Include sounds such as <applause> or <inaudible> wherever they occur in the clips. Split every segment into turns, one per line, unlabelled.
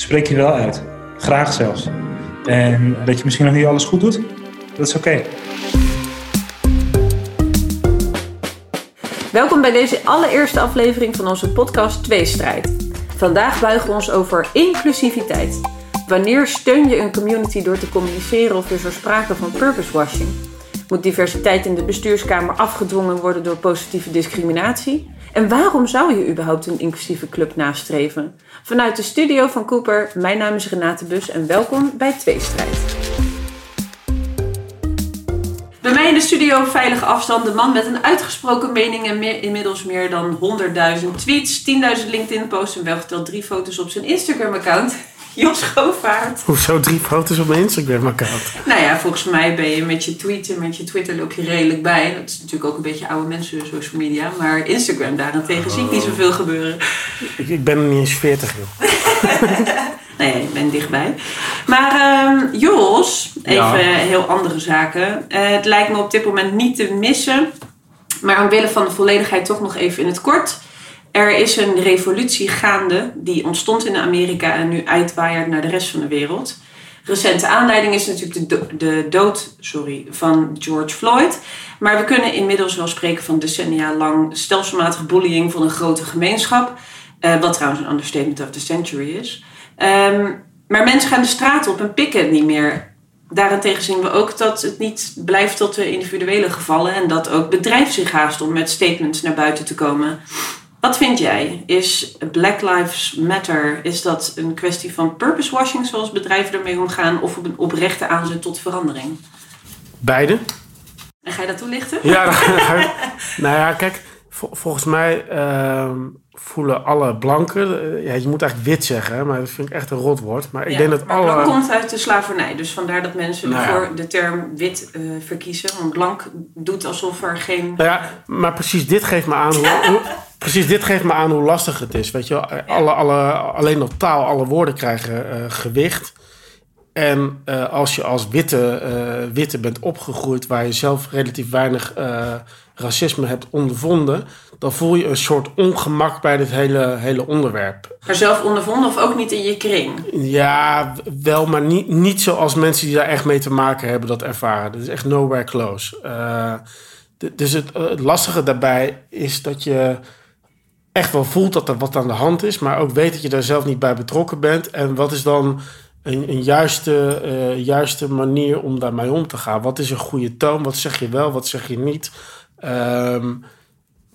spreek je wel uit. Graag zelfs. En dat je misschien nog niet alles goed doet, dat is oké.
Welkom bij deze allereerste aflevering van onze podcast Tweestrijd. Vandaag buigen we ons over inclusiviteit. Wanneer steun je een community door te communiceren of is er sprake van purpose washing? Moet diversiteit in de bestuurskamer afgedwongen worden door positieve discriminatie? En waarom zou je überhaupt een inclusieve club nastreven? Vanuit de studio van Cooper, mijn naam is Renate Bus en welkom bij Tweestrijd. Bij mij in de studio veilige afstand de man met een uitgesproken mening en inmiddels meer dan 100.000 tweets, 10.000 LinkedIn-posts en wel geteld drie foto's op zijn Instagram-account. Jos Govaert.
Hoezo drie foto's op mijn Instagram-account?
Nou ja, volgens mij ben je met je tweets en met je Twitter loop je redelijk bij. Dat is natuurlijk ook een beetje oude mensen social media. Maar Instagram daarentegen zie ik niet zoveel gebeuren.
Ik, ik ben niet eens 40, joh. <laughs>
Nee, ik ben dichtbij. Maar ehm, Jos, even
Ja.
heel andere zaken. Eh, het lijkt me op dit moment niet te missen. Maar omwille van de volledigheid toch nog even in het kort. Er is een revolutie gaande die ontstond in Amerika en nu uitwaaiert naar de rest van de wereld. Recente aanleiding is natuurlijk de, de dood sorry, van George Floyd. Maar we kunnen inmiddels wel spreken van decennia lang stelselmatige bullying van een grote gemeenschap. Eh, wat trouwens een understatement of the century is. Ehm, maar mensen gaan de straat op en pikken het niet meer. Daarentegen zien we ook dat het niet blijft tot de individuele gevallen. En dat ook bedrijf zich haast om met statements naar buiten te komen. Wat vind jij? Is Black Lives Matter, is dat een kwestie van purpose washing zoals bedrijven ermee omgaan? Of een oprechte aanzet tot verandering?
Beide?
En ga je dat toelichten?
Ja, <laughs> nou ja, kijk, vol- volgens mij ehm, voelen alle blanken, eh, ja, je moet eigenlijk wit zeggen, maar dat vind ik echt een rotwoord. Maar ik
Ja,
denk dat
maar
alle...
blank komt uit de slavernij. Dus vandaar dat mensen
Nou ja.
ervoor de term wit eh, verkiezen. Want blank doet alsof er geen...
Nou ja, maar precies dit geeft me aan hoe- <laughs> precies dit geeft me aan hoe lastig het is. Weet je wel? Alle, alle, alleen op taal, alle woorden krijgen eh, gewicht. En eh, als je als witte, eh, witte bent opgegroeid, waar je zelf relatief weinig racisme hebt ondervonden, dan voel je een soort ongemak bij dit hele, hele onderwerp.
Maar zelf ondervonden of ook niet in je kring?
Ja, wel, maar niet, niet zoals mensen die daar echt mee te maken hebben dat ervaren. Dat is echt nowhere close. Dus het, het lastige daarbij is dat je echt wel voelt dat er wat aan de hand is, maar ook weet dat je daar zelf niet bij betrokken bent. En wat is dan een, een juiste, eh, juiste manier om daarmee om te gaan? Wat is een goede toon? Wat zeg je wel, wat zeg je niet? Ehm,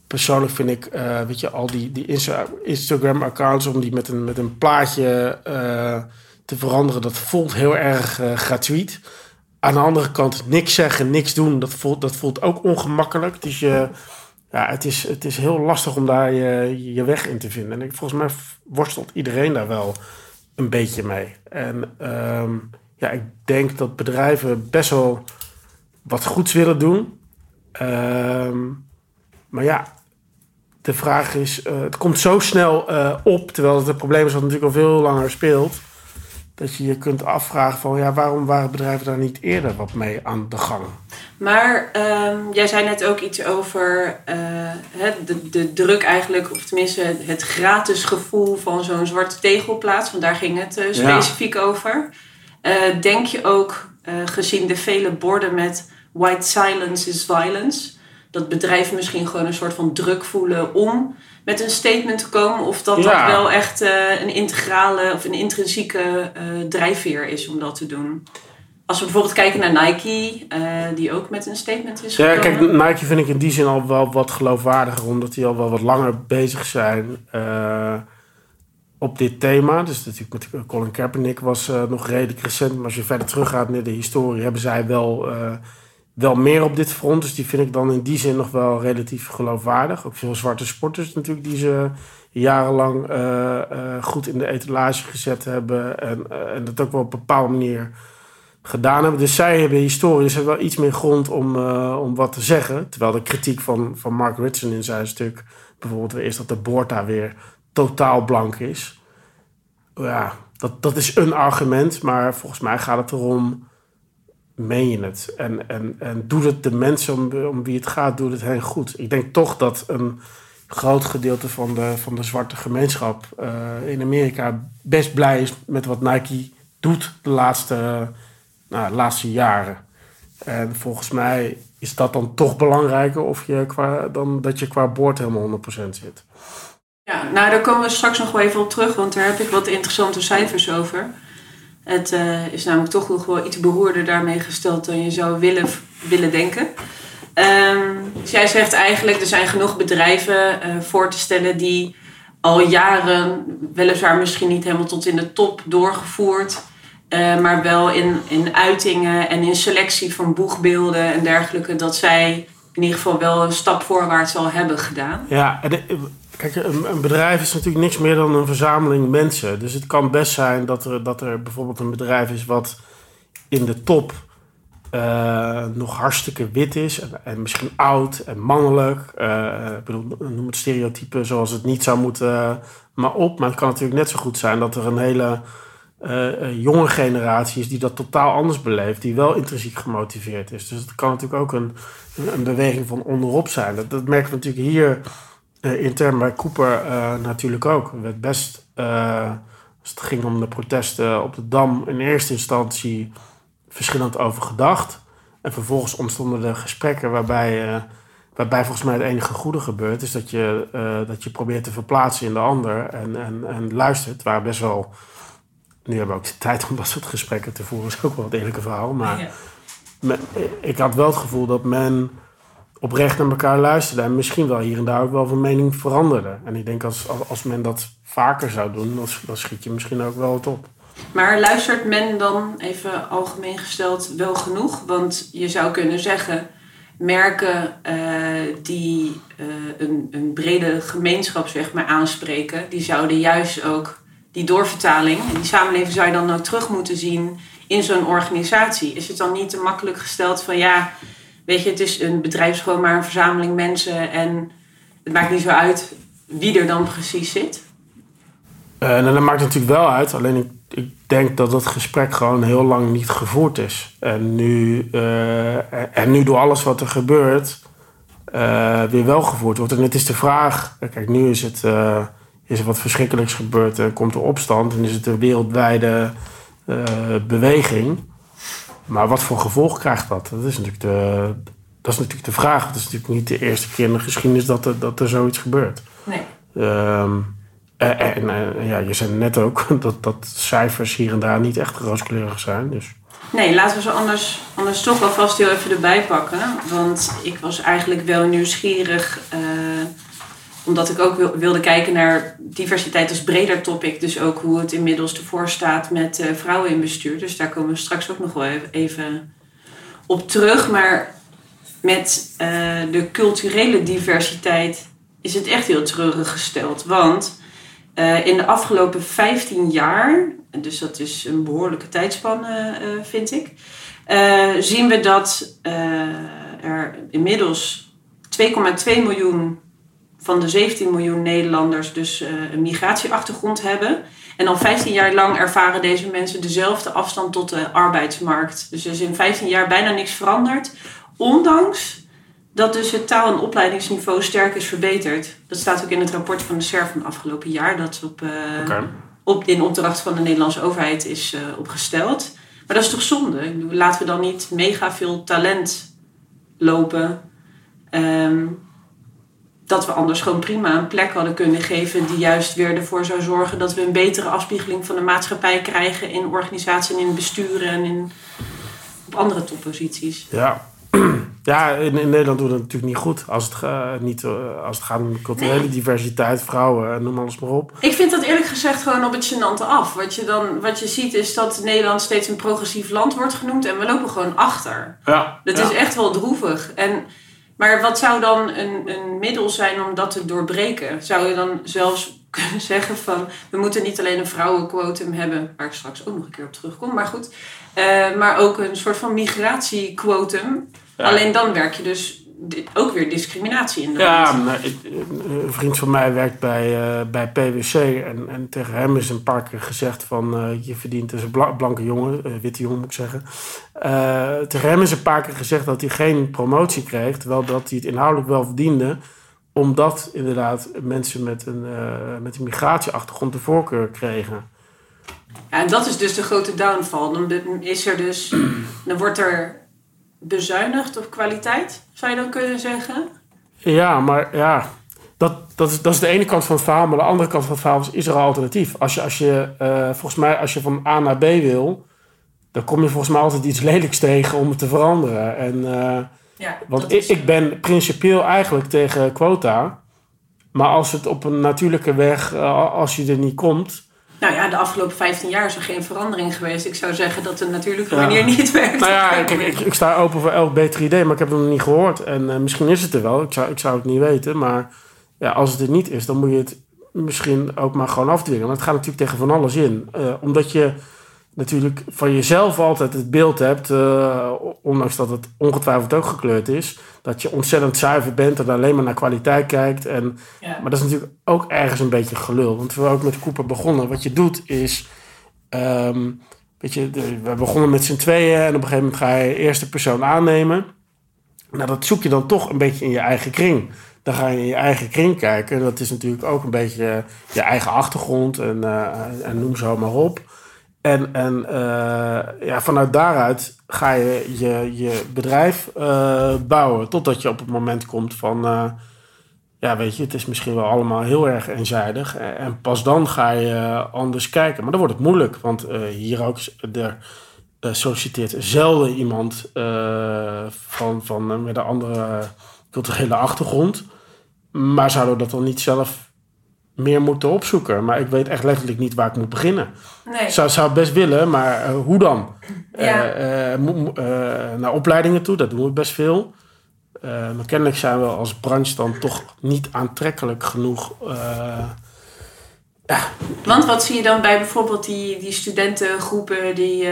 persoonlijk vind ik, eh, weet je, al die, die Insta- Instagram-accounts om die met een, met een plaatje eh, te veranderen, dat voelt heel erg gratuit. Aan de andere kant, niks zeggen, niks doen, dat voelt, dat voelt ook ongemakkelijk. Dus je, ja, het, is, het is heel lastig om daar je, je weg in te vinden. En ik, volgens mij worstelt iedereen daar wel een beetje mee. En ehm, ja, ik denk dat bedrijven best wel wat goeds willen doen. Ehm, maar ja, de vraag is, eh, het komt zo snel eh, op, terwijl het probleem is dat natuurlijk al veel langer speelt, dat je je kunt afvragen van, ja, waarom waren bedrijven daar niet eerder wat mee aan de gang?
Maar ehm, jij zei net ook iets over eh, de, de druk eigenlijk, of tenminste het gratis gevoel van zo'n zwarte tegelplaats. Want daar ging het eh, specifiek over. Eh, denk je ook, gezien de vele borden met white silence is violence, dat bedrijven misschien gewoon een soort van druk voelen om met een statement te komen? Of dat
Ja.
dat wel echt eh, een integrale of een intrinsieke eh, drijfveer is om dat te doen? Als we bijvoorbeeld kijken naar Nike, eh, die ook met een statement is
Ja,
gekomen.
kijk, Nike vind ik in die zin al wel wat geloofwaardiger, omdat die al wel wat langer bezig zijn op dit thema. Dus natuurlijk met Colin Kaepernick was nog redelijk recent, maar als je verder teruggaat naar de historie, hebben zij wel, wel meer op dit front. Dus die vind ik dan in die zin nog wel relatief geloofwaardig. Ook veel zwarte sporters natuurlijk die ze jarenlang eh, eh, goed in de etalage gezet hebben en, eh, en dat ook wel op een bepaalde manier gedaan hebben. Dus zij hebben historie, dus hebben wel iets meer grond om, om wat te zeggen. Terwijl de kritiek van, van Mark Ritson in zijn stuk bijvoorbeeld is dat de Borta weer totaal blank is. Ja, dat, dat is een argument, maar volgens mij gaat het erom, meen je het? En, en, en doet het de mensen om, om wie het gaat, doet het hen goed? Ik denk toch dat een groot gedeelte van de, van de zwarte gemeenschap eh, in Amerika best blij is met wat Nike doet de laatste, nou, laatste jaren. En volgens mij is dat dan toch belangrijker of je qua, dan dat je qua boord helemaal 100% zit.
Ja, nou daar komen we straks nog wel even op terug, want daar heb ik wat interessante cijfers over. Het uh, is namelijk toch nog wel iets beroerder daarmee gesteld dan je zou willen, willen denken. Um, jij zegt eigenlijk, er zijn genoeg bedrijven uh, voor te stellen die al jaren, weliswaar misschien niet helemaal tot in de top doorgevoerd, uh, maar wel in, in uitingen en in selectie van boegbeelden en dergelijke, dat zij in ieder geval wel een stap voorwaarts al hebben gedaan.
Ja, en Kijk, een, een, bedrijf is natuurlijk niks meer dan een verzameling mensen. Dus het kan best zijn dat er, dat er bijvoorbeeld een bedrijf is wat in de top uh, nog hartstikke wit is. En, en misschien oud en mannelijk. Uh, ik bedoel, noem het stereotype zoals het niet zou moeten, maar op. Maar het kan natuurlijk net zo goed zijn dat er een hele jonge generatie is die dat totaal anders beleeft. Die wel intrinsiek gemotiveerd is. Dus het kan natuurlijk ook een, een beweging van onderop zijn. Dat, dat merken we natuurlijk hier intern bij Cooper uh, natuurlijk ook. Er werd best, uh, als het ging om de protesten op de Dam, in eerste instantie verschillend over gedacht. En vervolgens ontstonden er gesprekken waarbij, waarbij volgens mij het enige goede gebeurt, is dat je, dat je probeert te verplaatsen in de ander en, en, en luistert. Waar best wel. Nu hebben we ook de tijd om dat soort gesprekken te voeren, is ook wel het eerlijke verhaal. Maar ja. men, ik had wel het gevoel dat men oprecht naar elkaar luisterde. En misschien wel hier en daar ook wel van mening veranderde. En ik denk als, als, men dat vaker zou doen, dan, dan schiet je misschien ook wel wat op.
Maar luistert men dan, even algemeen gesteld, wel genoeg? Want je zou kunnen zeggen, merken uh, die uh, een, een brede gemeenschap zeg maar, aanspreken, die zouden juist ook die doorvertaling en die samenleving zou je dan ook terug moeten zien in zo'n organisatie. Is het dan niet te makkelijk gesteld van ja, Weet je, het is een bedrijf gewoon maar een verzameling mensen en het maakt niet zo uit wie er dan precies zit.
En dat maakt natuurlijk wel uit, alleen ik, ik, denk dat dat gesprek gewoon heel lang niet gevoerd is. En nu, uh, en nu door alles wat er gebeurt, uh, weer wel gevoerd wordt. En het is de vraag, kijk, nu is, het, is er wat verschrikkelijks gebeurd komt er opstand en is het een wereldwijde beweging. Maar wat voor gevolg krijgt dat? Dat is natuurlijk de, dat is natuurlijk de vraag. Het is natuurlijk niet de eerste keer in de geschiedenis dat er, dat er zoiets gebeurt.
Nee.
Um, en, en, ja, je zei net ook <laughs> dat, dat cijfers hier en daar niet echt rooskleurig zijn. Dus.
Nee, laten we ze anders, anders toch wel vast heel even erbij pakken. Want ik was eigenlijk wel nieuwsgierig. Uh, omdat ik ook wilde kijken naar diversiteit als breder topic. Dus ook hoe het inmiddels ervoor staat met uh, vrouwen in bestuur. Dus daar komen we straks ook nog wel even op terug. Maar met uh, de culturele diversiteit is het echt heel treurig gesteld. Want uh, in de afgelopen 15 jaar, dus dat is een behoorlijke tijdspanne, vind ik, zien we dat er inmiddels 2,2 miljoen van de 17 miljoen Nederlanders dus uh, een migratieachtergrond hebben. En al 15 jaar lang ervaren deze mensen dezelfde afstand tot de arbeidsmarkt. Dus er is in 15 jaar bijna niks veranderd. Ondanks dat dus het taal- en opleidingsniveau sterk is verbeterd. Dat staat ook in het rapport van de SER van afgelopen jaar. Dat op, uh, op, in opdracht van de Nederlandse overheid is uh, opgesteld. Maar dat is toch zonde? Laten we dan niet mega veel talent lopen... Um, dat we anders gewoon prima een plek hadden kunnen geven die juist weer ervoor zou zorgen dat we een betere afspiegeling van de maatschappij krijgen in organisaties en in besturen en in, op andere topposities.
Ja, <clears throat> ja in, in Nederland doen we het natuurlijk niet goed als het, uh, niet, uh, als het gaat om culturele nee. diversiteit, vrouwen, noem alles maar op.
Ik vind dat eerlijk gezegd gewoon op het gênante af. Wat je, dan, wat je ziet is dat Nederland steeds een progressief land wordt genoemd en we lopen gewoon achter.
Ja,
dat
ja.
is echt wel droevig. En maar wat zou dan een, een middel zijn om dat te doorbreken? Zou je dan zelfs <laughs> kunnen zeggen van we moeten niet alleen een vrouwenquotum hebben, waar ik straks ook nog een keer op terugkom, maar goed. Uh, maar ook een soort van migratiequotum. Ja. Alleen dan werk je dus ook weer discriminatie in de
Ja, maar een vriend van mij werkt bij, uh, bij PwC en, en tegen hem is een paar keer gezegd van uh, je verdient, is een blanke jongen, uh, witte jongen moet ik zeggen. tegen hem is een paar keer gezegd dat hij geen promotie kreeg, terwijl dat hij het inhoudelijk wel verdiende, omdat inderdaad mensen met een, met een migratieachtergrond de voorkeur kregen.
Ja, en dat is dus de grote downfall. Dan is er dus, <clears throat> dan wordt er bezuinigd op kwaliteit, zou je dan kunnen zeggen?
Ja, maar ja, dat, dat, is, dat is de ene kant van het verhaal. Maar de andere kant van het verhaal is, is er een alternatief. Als je, als je uh, volgens mij, als je van A naar B wil, dan kom je volgens mij altijd iets lelijks tegen om het te veranderen. En, uh, ja, want ik, ik ben principieel eigenlijk tegen quota. Maar als het op een natuurlijke weg, uh, als je er niet komt,
nou ja, de afgelopen 15 jaar is er geen verandering geweest. Ik zou zeggen dat de natuurlijke manier niet <laughs> werkt.
Nou ja, ik, ik, ik, sta open voor elk beter idee, maar ik heb het nog niet gehoord. En uh, misschien is het er wel, ik zou, ik zou het niet weten. Maar ja, als het er niet is, dan moet je het misschien ook maar gewoon afdwingen. Want het gaat natuurlijk tegen van alles in. Uh, omdat je natuurlijk van jezelf altijd het beeld hebt, uh, ondanks dat het ongetwijfeld ook gekleurd is, dat je ontzettend zuiver bent en alleen maar naar kwaliteit kijkt. En, ja. Maar dat is natuurlijk ook ergens een beetje gelul. Want we ook met Cooper begonnen. Wat je doet is, um, weet je, we begonnen met z'n tweeën en op een gegeven moment ga je eerste persoon aannemen. Nou, dat zoek je dan toch een beetje in je eigen kring. Dan ga je in je eigen kring kijken. En dat is natuurlijk ook een beetje je eigen achtergrond en, uh, en noem zo maar op. En, en uh, ja, vanuit daaruit ga je je, je bedrijf uh, bouwen. Totdat je op het moment komt van... Uh, ja, weet je, het is misschien wel allemaal heel erg eenzijdig. En pas dan ga je anders kijken. Maar dan wordt het moeilijk. Want hier ook... Er, solliciteert zelden iemand van, van met een andere culturele achtergrond. Maar zouden we dat dan niet zelf meer moeten opzoeken. Maar ik weet echt letterlijk niet waar ik moet beginnen. Nee. Zou, zou best willen, maar uh, hoe dan? Ja. Uh, uh, naar opleidingen toe, dat doen we best veel. maar kennelijk zijn we als branche dan toch niet aantrekkelijk genoeg.
ja. Want wat zie je dan bij bijvoorbeeld die, die studentengroepen die,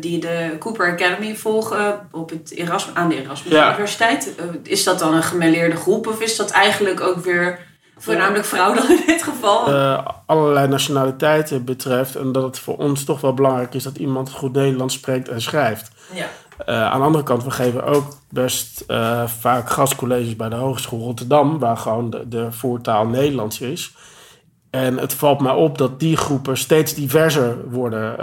die de Cooper Academy volgen op het Erasmus, aan de Erasmus Universiteit? is dat dan een gemêleerde groep of is dat eigenlijk ook weer Voornamelijk vrouwen in dit geval.
Uh, allerlei nationaliteiten betreft. En dat het voor ons toch wel belangrijk is dat iemand goed Nederlands spreekt en schrijft. Ja. Uh, aan de andere kant, we geven ook best uh, vaak gastcolleges bij de Hogeschool Rotterdam, waar gewoon de, de, voertaal Nederlands is. En het valt mij op dat die groepen steeds diverser worden.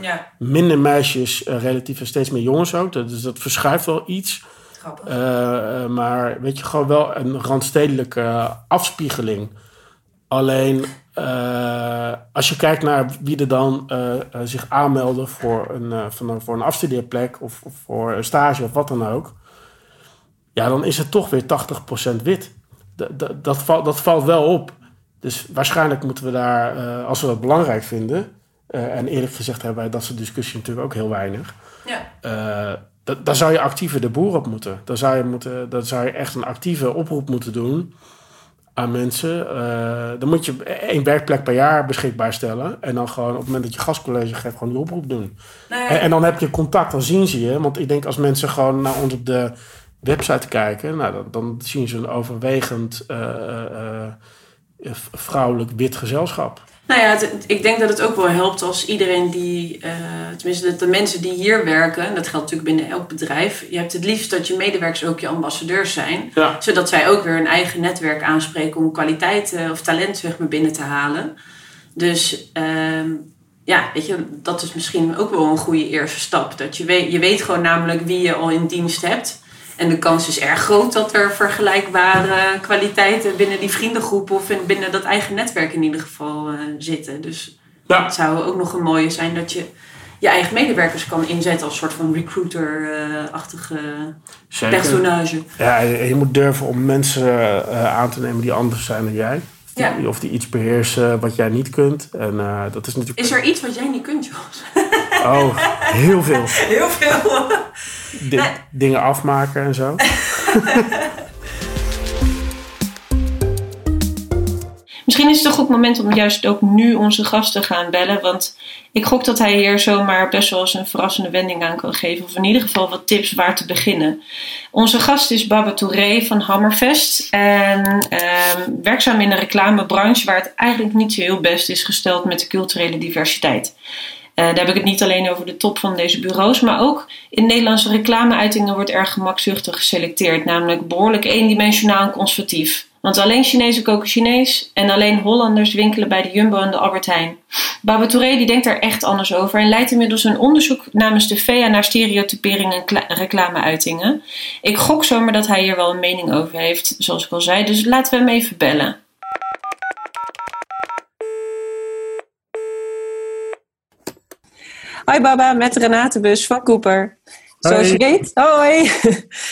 Ja. Minder meisjes, relatief en steeds meer jongens ook. Dus dat verschuift wel iets. Uh, maar weet je, gewoon wel een randstedelijke afspiegeling. Alleen uh, als je kijkt naar wie er dan uh, zich aanmelden voor een, van een, voor een afstudeerplek of, of, voor een stage of wat dan ook. Ja, dan is het toch weer 80% wit. Dat, valt, dat valt wel op. Dus waarschijnlijk moeten we daar, als we dat belangrijk vinden, en eerlijk gezegd hebben wij dat soort discussie natuurlijk ook heel weinig. Ja daar zou je actiever de boer op moeten. Daar zou je, moeten, daar zou je echt een actieve oproep moeten doen aan mensen. Uh, dan moet je één werkplek per jaar beschikbaar stellen. En dan gewoon op het moment dat je gastcollege geeft, gewoon die oproep doen. En, en, dan heb je contact, dan zien ze je. Want ik denk als mensen gewoon naar ons op de website kijken, nou, dan, dan zien ze een overwegend uh, uh, vrouwelijk wit gezelschap.
Nou ja, ik denk dat het ook wel helpt als iedereen die, uh, tenminste de, mensen die hier werken, dat geldt natuurlijk binnen elk bedrijf, je hebt het liefst dat je medewerkers ook je ambassadeurs zijn, zodat zij ook weer een eigen netwerk aanspreken om kwaliteit uh, of talent zeg maar binnen te halen. Dus uh, ja, weet je, dat is misschien ook wel een goede eerste stap. Dat je weet, je weet gewoon namelijk wie je al in dienst hebt. En de kans is erg groot dat er vergelijkbare kwaliteiten binnen die vriendengroep of binnen dat eigen netwerk in ieder geval uh, zitten. Dus ja. het zou ook nog een mooie zijn dat je je eigen medewerkers kan inzetten als soort van recruiter-achtige personage.
Ja, je moet durven om mensen uh, aan te nemen die anders zijn dan jij. Ja. Of die iets beheersen wat jij niet kunt. En, uh, dat is, natuurlijk...
is er iets wat jij niet kunt, Jos?
Oh, heel veel. <laughs>
Heel veel.
Dingen afmaken en zo. <laughs>
Misschien is het een goed moment om juist ook nu onze gast te gaan bellen. Want ik gok dat hij hier zomaar best wel eens een verrassende wending aan kan geven. Of in ieder geval wat tips waar te beginnen. Onze gast is Baba Touré van Hammerfest. En ehm, werkzaam in de reclamebranche waar het eigenlijk niet zo heel best is gesteld met de culturele diversiteit. Uh, daar heb ik het niet alleen over de top van deze bureaus, maar ook in Nederlandse reclameuitingen wordt erg gemakzuchtig geselecteerd, namelijk behoorlijk eendimensionaal en conservatief. Want alleen Chinezen koken Chinees en alleen Hollanders winkelen bij de Jumbo en de Albert Heijn. Baba Touré die denkt daar echt anders over en leidt inmiddels een onderzoek namens de VEA naar stereotypering en reclameuitingen. Ik gok zomaar dat hij hier wel een mening over heeft, zoals ik al zei, dus laten we hem even bellen. Hoi Baba, met Renate Bus van Cooper. Zoals je weet, hoi.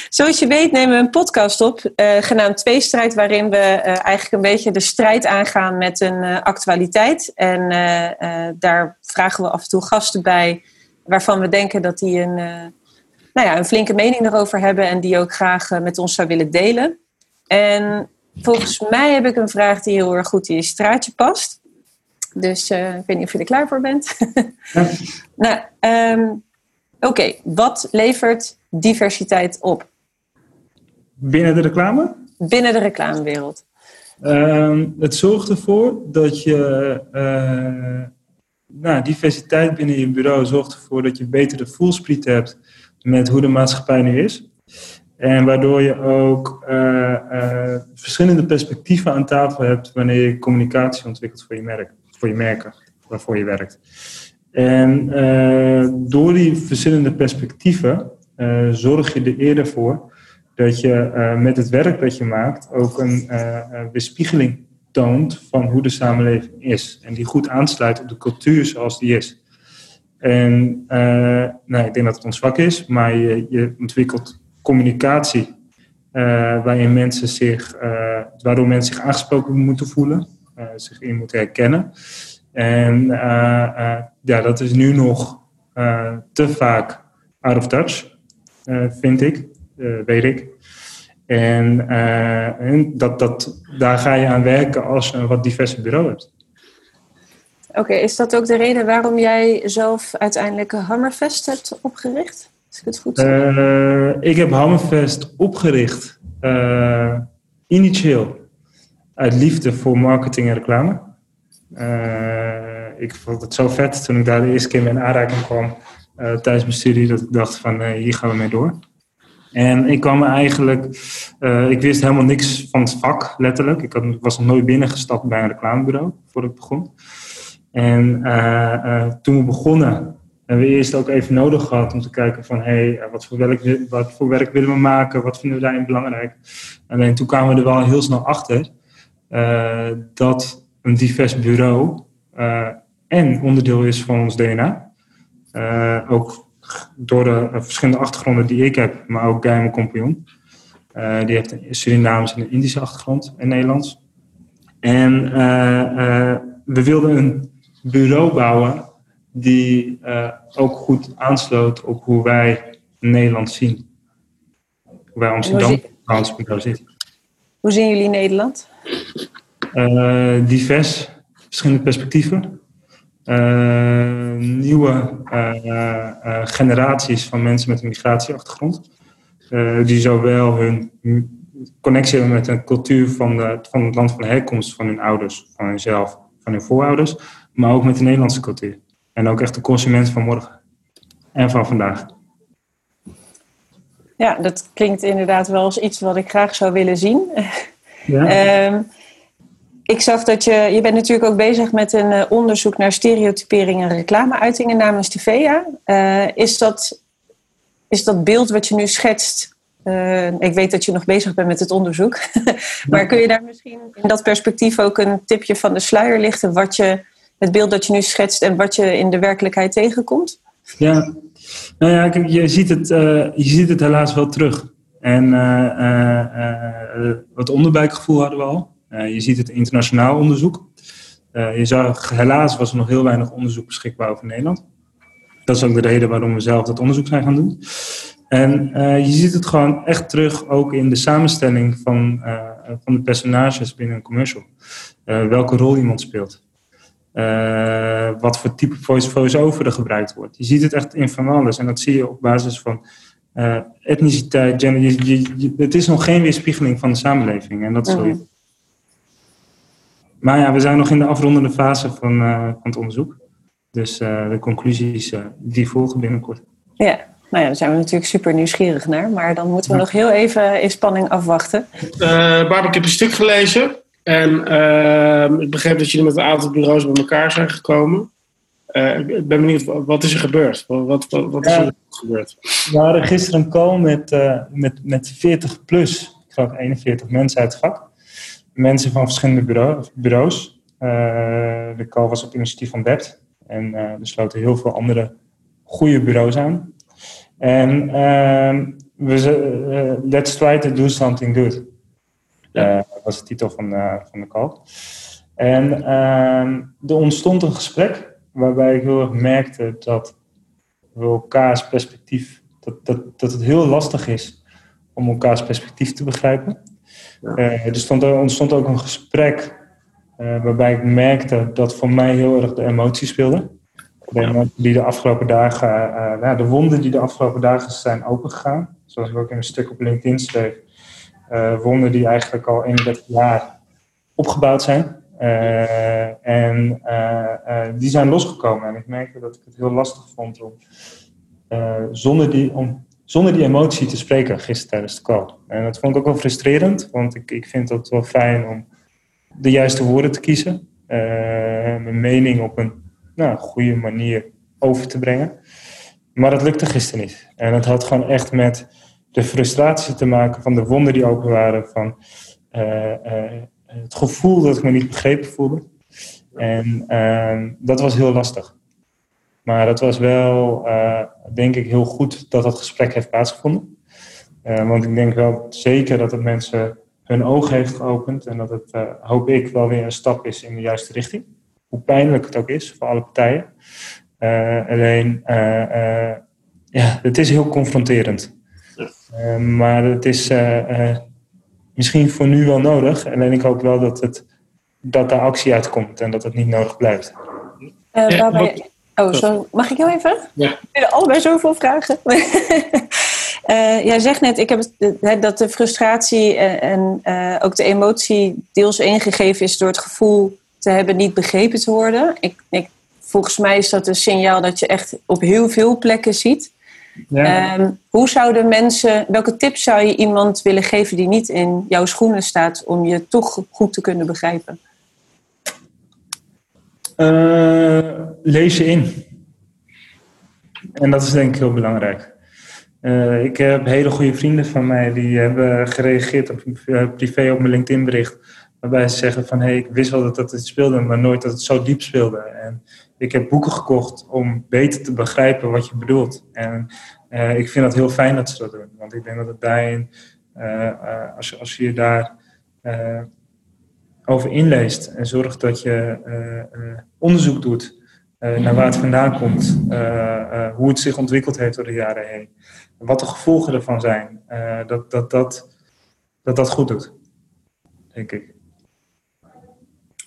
Zoals je weet nemen we een podcast op, uh, genaamd Tweestrijd, waarin we uh, eigenlijk een beetje de strijd aangaan met een uh, actualiteit. En daar vragen we af en toe gasten bij waarvan we denken dat die een, nou ja, een flinke mening erover hebben en die ook graag met ons zou willen delen. En volgens mij heb ik een vraag die heel erg goed in je straatje past. Dus ik weet niet of je er klaar voor bent. Ja. <laughs> nou, um, Oké, wat levert diversiteit op?
Binnen de reclame?
Binnen de reclamewereld.
Uh, het zorgt ervoor dat je. Uh, nou, diversiteit binnen je bureau zorgt ervoor dat je beter de voelspriet hebt met hoe de maatschappij nu is. En waardoor je ook uh, verschillende perspectieven aan tafel hebt wanneer je communicatie ontwikkelt voor je merk, voor je merken, waarvoor je werkt. En uh, door die verschillende perspectieven uh, zorg je er eerder voor dat je uh, met het werk dat je maakt ook een weerspiegeling toont van hoe de samenleving is. En die goed aansluit op de cultuur zoals die is. En nou, ik denk dat het ons vak is, maar je, je ontwikkelt communicatie waarin mensen zich, waardoor mensen zich aangesproken moeten voelen, zich in moeten herkennen. En uh, uh, ja, dat is nu nog uh, te vaak out of touch, vind ik, weet ik. En, en, dat, dat, daar ga je aan werken als je een wat diverser bureau hebt.
Oké, is dat ook de reden waarom jij zelf uiteindelijk Hammerfest hebt opgericht? Als ik het goed zeg.
ik heb Hammerfest opgericht initieel uit liefde voor marketing en reclame. Uh, ik vond het zo vet toen ik daar de eerste keer mee in aanraking kwam uh, tijdens mijn studie, dat ik dacht van uh, hier gaan we mee door. En ik kwam eigenlijk, ik wist helemaal niks van het vak, letterlijk. Ik, had, was nog nooit binnengestapt bij een reclamebureau voordat ik begon. En toen we begonnen, hebben we eerst ook even nodig gehad om te kijken van hey, wat, voor werk, wat voor werk willen we maken, wat vinden we daarin belangrijk. En toen kwamen we er wel heel snel achter dat een divers bureau uh, en onderdeel is van ons DNA. Uh, ook door de verschillende achtergronden die ik heb, maar ook Guy, mijn compagnon. die heeft een Surinaamse en een Indische achtergrond en Nederlands. En we wilden een bureau bouwen die ook goed aansloot op hoe wij Nederland zien. Hoe wij Amsterdam als bureau zitten.
Hoe zien jullie Nederland?
Uh, divers, verschillende perspectieven. Uh, nieuwe uh, generaties van mensen met een migratieachtergrond. die zowel hun connectie hebben met de cultuur van, van het land van herkomst van hun ouders, van hunzelf, van hun voorouders, maar ook met de Nederlandse cultuur. En ook echt de consument van morgen en van vandaag.
Ja, dat klinkt inderdaad wel als iets wat ik graag zou willen zien. <laughs> Ja. um, ik zag dat je, je bent natuurlijk ook bezig met een uh, onderzoek naar stereotypering en reclameuitingen namens de VEA. Uh, is, dat, is dat beeld wat je nu schetst, uh, ik weet dat je nog bezig bent met het onderzoek, <laughs> maar kun je daar misschien in dat perspectief ook een tipje van de sluier lichten, wat je, het beeld dat je nu schetst en wat je in de werkelijkheid tegenkomt?
Ja, nou ja, je, ziet het, je ziet het helaas wel terug. En wat onderbuikgevoel hadden we al. Eh, je ziet het internationaal onderzoek. Eh, je zag, helaas was er nog heel weinig onderzoek beschikbaar over Nederland. Dat is ook de reden waarom we zelf dat onderzoek zijn gaan doen. En je ziet het gewoon echt terug ook in de samenstelling van, van de personages binnen een commercial. Welke rol iemand speelt. wat voor type voice-over er gebruikt wordt. Je ziet het echt in van alles. En dat zie je op basis van etniciteit, gender. Je, je, het is nog geen weerspiegeling van de samenleving. En dat mhm. Maar ja, we zijn nog in de afrondende fase van, uh, van het onderzoek. Dus uh, de conclusies uh, die volgen binnenkort.
Ja, Nou ja, daar zijn we natuurlijk super nieuwsgierig naar. Maar dan moeten we nog heel even in spanning afwachten.
Uh, Barbara, ik heb een stuk gelezen. En uh, ik begreep dat jullie met een aantal bureaus bij elkaar zijn gekomen. Uh, ik ben benieuwd, wat is er gebeurd? Wat, wat, wat is er gebeurd?
We hadden gisteren een call met, uh, met, met 40 plus, ik geloof 41 mensen uit het vak. Mensen van verschillende bureau, bureaus. Uh, de call was op initiatief van Debt. En er sloten heel veel andere goede bureaus aan. En ehm, we, let's try to do something good. Ja. was de titel van, van de call. En ehm, er ontstond een gesprek waarbij ik heel erg merkte dat we elkaars perspectief, dat, dat, dat het heel lastig is om elkaars perspectief te begrijpen. Ja. Uh, er, stond, er ontstond ook een gesprek uh, waarbij ik merkte dat voor mij heel erg de emotie speelde. De emotie die de afgelopen dagen, uh, nou, de wonden die de afgelopen dagen zijn opengegaan. Zoals ik ook in een stuk op LinkedIn schreef. wonden die eigenlijk al 31 jaar opgebouwd zijn. Uh, en uh, uh, die zijn losgekomen. En ik merkte dat ik het heel lastig vond om, zonder, die, om zonder die emotie te spreken gisteren tijdens de call. En dat vond ik ook wel frustrerend, want ik, ik vind het wel fijn om de juiste woorden te kiezen. mijn mening op een nou, goede manier over te brengen. Maar dat lukte gisteren niet. En het had gewoon echt met de frustratie te maken van de wonden die open waren. Van, het gevoel dat ik me niet begrepen voelde. En uh, dat was heel lastig. Maar het was wel, uh, denk ik, heel goed dat dat gesprek heeft plaatsgevonden. Uh, want ik denk wel zeker dat het mensen hun ogen heeft geopend. En dat het, eh, hoop ik, wel weer een stap is in de juiste richting. Hoe pijnlijk het ook is voor alle partijen. alleen, ja, het is heel confronterend. maar het is misschien voor nu wel nodig. Alleen ik hoop wel dat, het, dat daar actie uitkomt en dat het niet nodig blijft.
Uh, waarbij... Oh. Mag ik jou even?
Ja.
We allebei zoveel vragen. uh, <laughs> jij zegt net, ik heb het, dat de frustratie en, uh, ook de emotie deels ingegeven is door het gevoel te hebben niet begrepen te worden. Ik, ik, volgens mij is dat een signaal dat je echt op heel veel plekken ziet ja. Um, hoe zouden mensen, welke tips zou je iemand willen geven die niet in jouw schoenen staat om je toch goed te kunnen begrijpen?
Uh, lees je in. En dat is denk ik heel belangrijk. Uh, ik heb hele goede vrienden van mij die hebben gereageerd op uh, privé op mijn LinkedIn bericht. Waarbij ze zeggen van hé, hey, ik wist wel dat het speelde, maar nooit dat het zo diep speelde. En ik heb boeken gekocht om beter te begrijpen wat je bedoelt. En uh, ik vind dat heel fijn dat ze dat doen. Want ik denk dat het daarin, uh, als, als je je daar over inleest en zorgt dat je onderzoek doet naar waar het vandaan komt, hoe het zich ontwikkeld heeft door de jaren heen, wat de gevolgen ervan zijn, dat, dat, dat, dat dat goed doet, denk ik.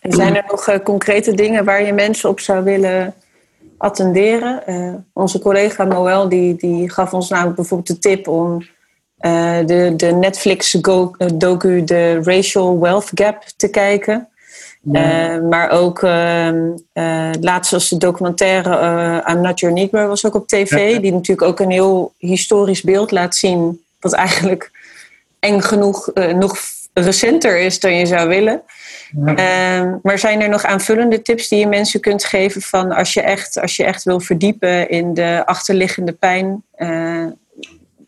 En zijn er nog uh, concrete dingen waar je mensen op zou willen attenderen? Uh, onze collega Moel die, die gaf ons namelijk bijvoorbeeld de tip om uh, de, de Netflix-docu The Racial Wealth Gap te kijken. Ja. maar ook ehm, laatst was de documentaire I'm Not Your Negro was ook op tv. Ja. Die natuurlijk ook een heel historisch beeld laat zien. Wat eigenlijk eng genoeg nog recenter is dan je zou willen. Ja. Uh, maar zijn er nog aanvullende tips die je mensen kunt geven van als je echt, als je echt wil verdiepen in de achterliggende pijn? Uh,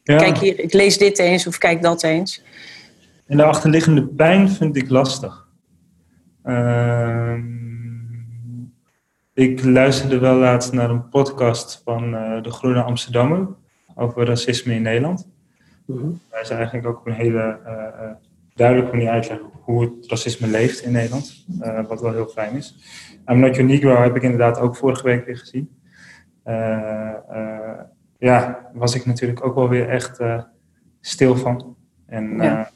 ja. Kijk hier, ik lees dit eens of kijk dat eens.
En de achterliggende pijn vind ik lastig. Uh, ik luisterde wel laatst naar een podcast van uh, de Groene Amsterdammer over racisme in Nederland. Mm -hmm. Ze eigenlijk ook een hele uh, duidelijk manier uitleggen hoe het racisme leeft in Nederland. Uh, wat wel heel fijn is. I'm Not Your Negro heb ik inderdaad ook vorige week weer gezien. Uh, uh, ja, was ik natuurlijk ook wel weer echt stil van. En ja,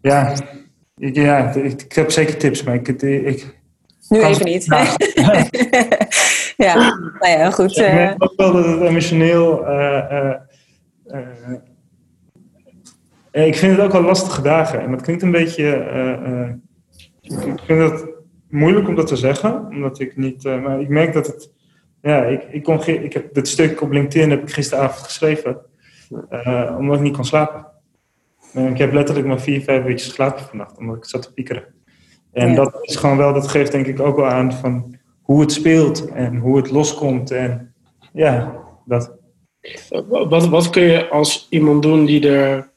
ja, ik, ja ik, ik, heb zeker tips, maar ik... ik
nu even niet. Nou, <laughs> ja, nou ja, goed.
ik denk ook wel dat het emotioneel ik vind het ook wel lastige dagen. En dat klinkt een beetje. Uh, ik vind het moeilijk om dat te zeggen, omdat ik niet. Uh, maar ik merk dat het. ja, ik, ik, kon, ik heb dit stuk op LinkedIn heb ik gisteravond geschreven, uh, omdat ik niet kon slapen. En ik heb letterlijk maar vier, vijf uurtjes geslapen vannacht, omdat ik zat te piekeren. En dat is gewoon wel, dat geeft denk ik ook wel aan van hoe het speelt en hoe het loskomt. En ja, dat.
Wat, wat kun je als iemand doen die er.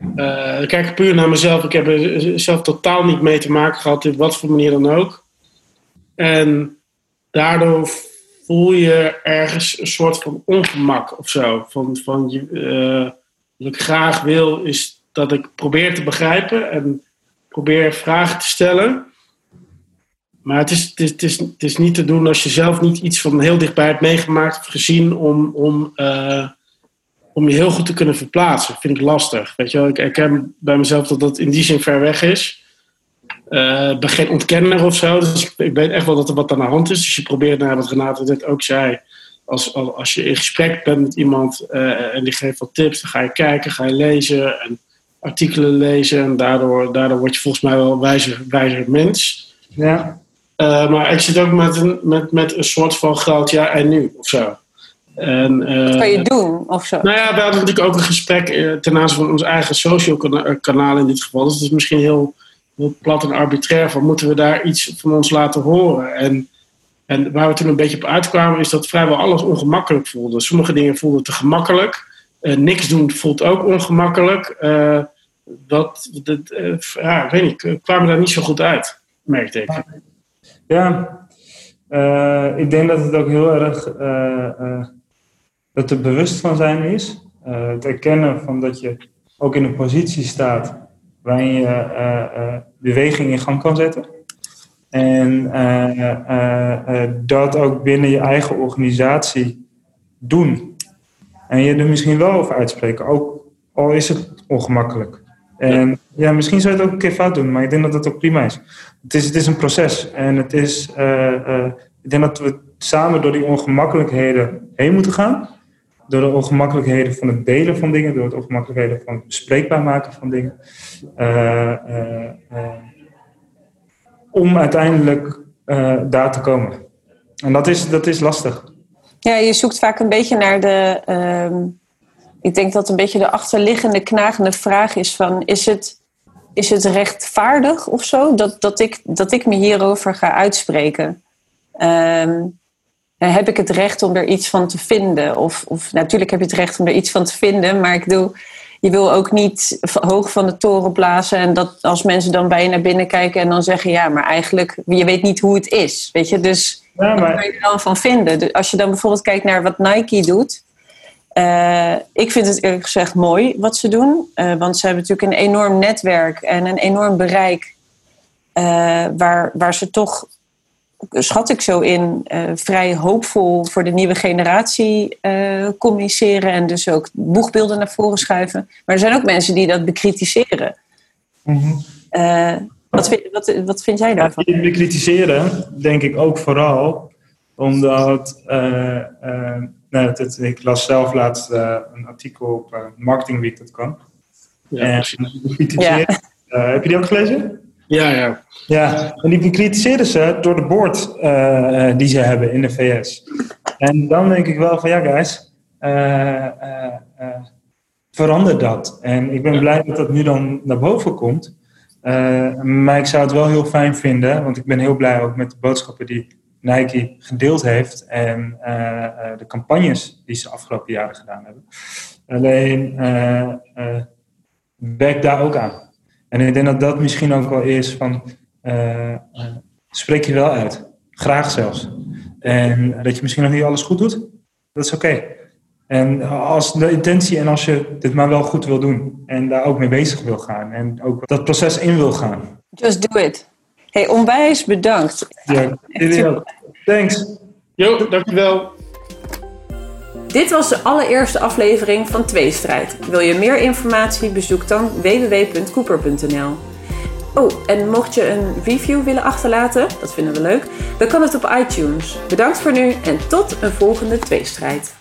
Uh, kijk puur naar mezelf. Ik heb er zelf totaal niet mee te maken gehad, op wat voor manier dan ook. En daardoor voel je ergens een soort van ongemak of zo. Van, van uh, wat ik graag wil, is dat ik probeer te begrijpen en probeer vragen te stellen. Maar het is, het, is, het, is, niet te doen als je zelf niet iets van heel dichtbij hebt meegemaakt of gezien om, om, uh, om je heel goed te kunnen verplaatsen. Vind ik lastig. Weet je wel? Ik herken bij mezelf dat dat in die zin ver weg is. Uh, ben geen ontkenner of zo, dus ik weet echt wel dat er wat aan de hand is. Dus je probeert, naar wat Renate net ook zei, als, als, als je in gesprek bent met iemand uh, en die geeft wat tips, dan ga je kijken, ga je lezen en artikelen lezen. En daardoor, daardoor word je volgens mij wel een wijzer, wijzer mens.
Ja.
Uh, maar ik zit ook met een, met, met een soort van groot ja en nu of zo. En,
uh, Wat kan je doen of zo?
Nou ja, we hadden natuurlijk ook een gesprek uh, ten aanzien van ons eigen social kana kanaal in dit geval. Dus het is misschien heel, heel plat en arbitrair van moeten we daar iets van ons laten horen. En, en waar we toen een beetje op uitkwamen is dat vrijwel alles ongemakkelijk voelde. Sommige dingen voelden te gemakkelijk. niks doen voelt ook ongemakkelijk. dat, dat ja, ik weet niet, kwamen daar niet zo goed uit, merkte ik.
Ja, uh, ik denk dat het ook heel erg uh, uh, dat er bewust van zijn is. het erkennen van dat je ook in een positie staat waarin je beweging in gang kan zetten. En dat ook binnen je eigen organisatie doen. En je er misschien wel over uitspreken, ook al is het ongemakkelijk. En ja, misschien zou je het ook een keer fout doen, maar ik denk dat dat ook prima is. Het is, het is een proces en het is, ik denk dat we samen door die ongemakkelijkheden heen moeten gaan. Door de ongemakkelijkheden van het delen van dingen, door het ongemakkelijkheden van het bespreekbaar maken van dingen. Uh, om uiteindelijk daar te komen. En dat is, dat is lastig.
Ja, je zoekt vaak een beetje naar de ehm, ik denk dat een beetje de achterliggende knagende vraag is van... is het, is het rechtvaardig of zo dat, dat, ik, dat ik me hierover ga uitspreken? Um, heb ik het recht om er iets van te vinden? Of, of natuurlijk heb je het recht om er iets van te vinden, maar ik bedoel, je wil ook niet hoog van de toren blazen en dat als mensen dan bij je naar binnen kijken en dan zeggen, ja, maar eigenlijk, je weet niet hoe het is, weet je, dus ja, maar... je er dan van vinden? Dus als je dan bijvoorbeeld kijkt naar wat Nike doet, uh, ik vind het eerlijk gezegd mooi wat ze doen. Uh, want ze hebben natuurlijk een enorm netwerk en een enorm bereik. Uh, waar, waar ze toch, schat ik zo in, vrij hoopvol voor de nieuwe generatie communiceren. En dus ook boegbeelden naar voren schuiven. Maar er zijn ook mensen die dat bekritiseren. Mm -hmm. wat, vind, wat, wat vind jij daarvan?
Ja, bekritiseren denk ik ook vooral omdat Nee, het, ik las zelf laatst uh, een artikel op uh, Marketing Week, dat kan. Ja, en, ja. Uh, heb je die ook gelezen?
Ja, ja.
Ja, en die bekritiseren ze door de board die ze hebben in de VS. En dan denk ik wel van ja, guys, verander dat. En ik ben blij dat dat nu dan naar boven komt. maar ik zou het wel heel fijn vinden, want ik ben heel blij ook met de boodschappen die Nike gedeeld heeft en uh, uh, de campagnes die ze afgelopen jaren gedaan hebben. Alleen uh, werk daar ook aan. En ik denk dat dat misschien ook wel is van spreek je wel uit. Graag zelfs. En dat je misschien nog niet alles goed doet, dat is oké. En als de intentie en als je dit maar wel goed wil doen en daar ook mee bezig wil gaan en ook dat proces in wil gaan.
Just do it. Hey, onwijs bedankt.
Ja, jullie ook. Thanks.
Jo, dankjewel.
Dit was de allereerste aflevering van Tweestrijd. Wil je meer informatie? Bezoek dan www.cooper.nl. Oh, en mocht je een review willen achterlaten, dat vinden we leuk, dan kan het op iTunes. Bedankt voor nu en tot een volgende Tweestrijd.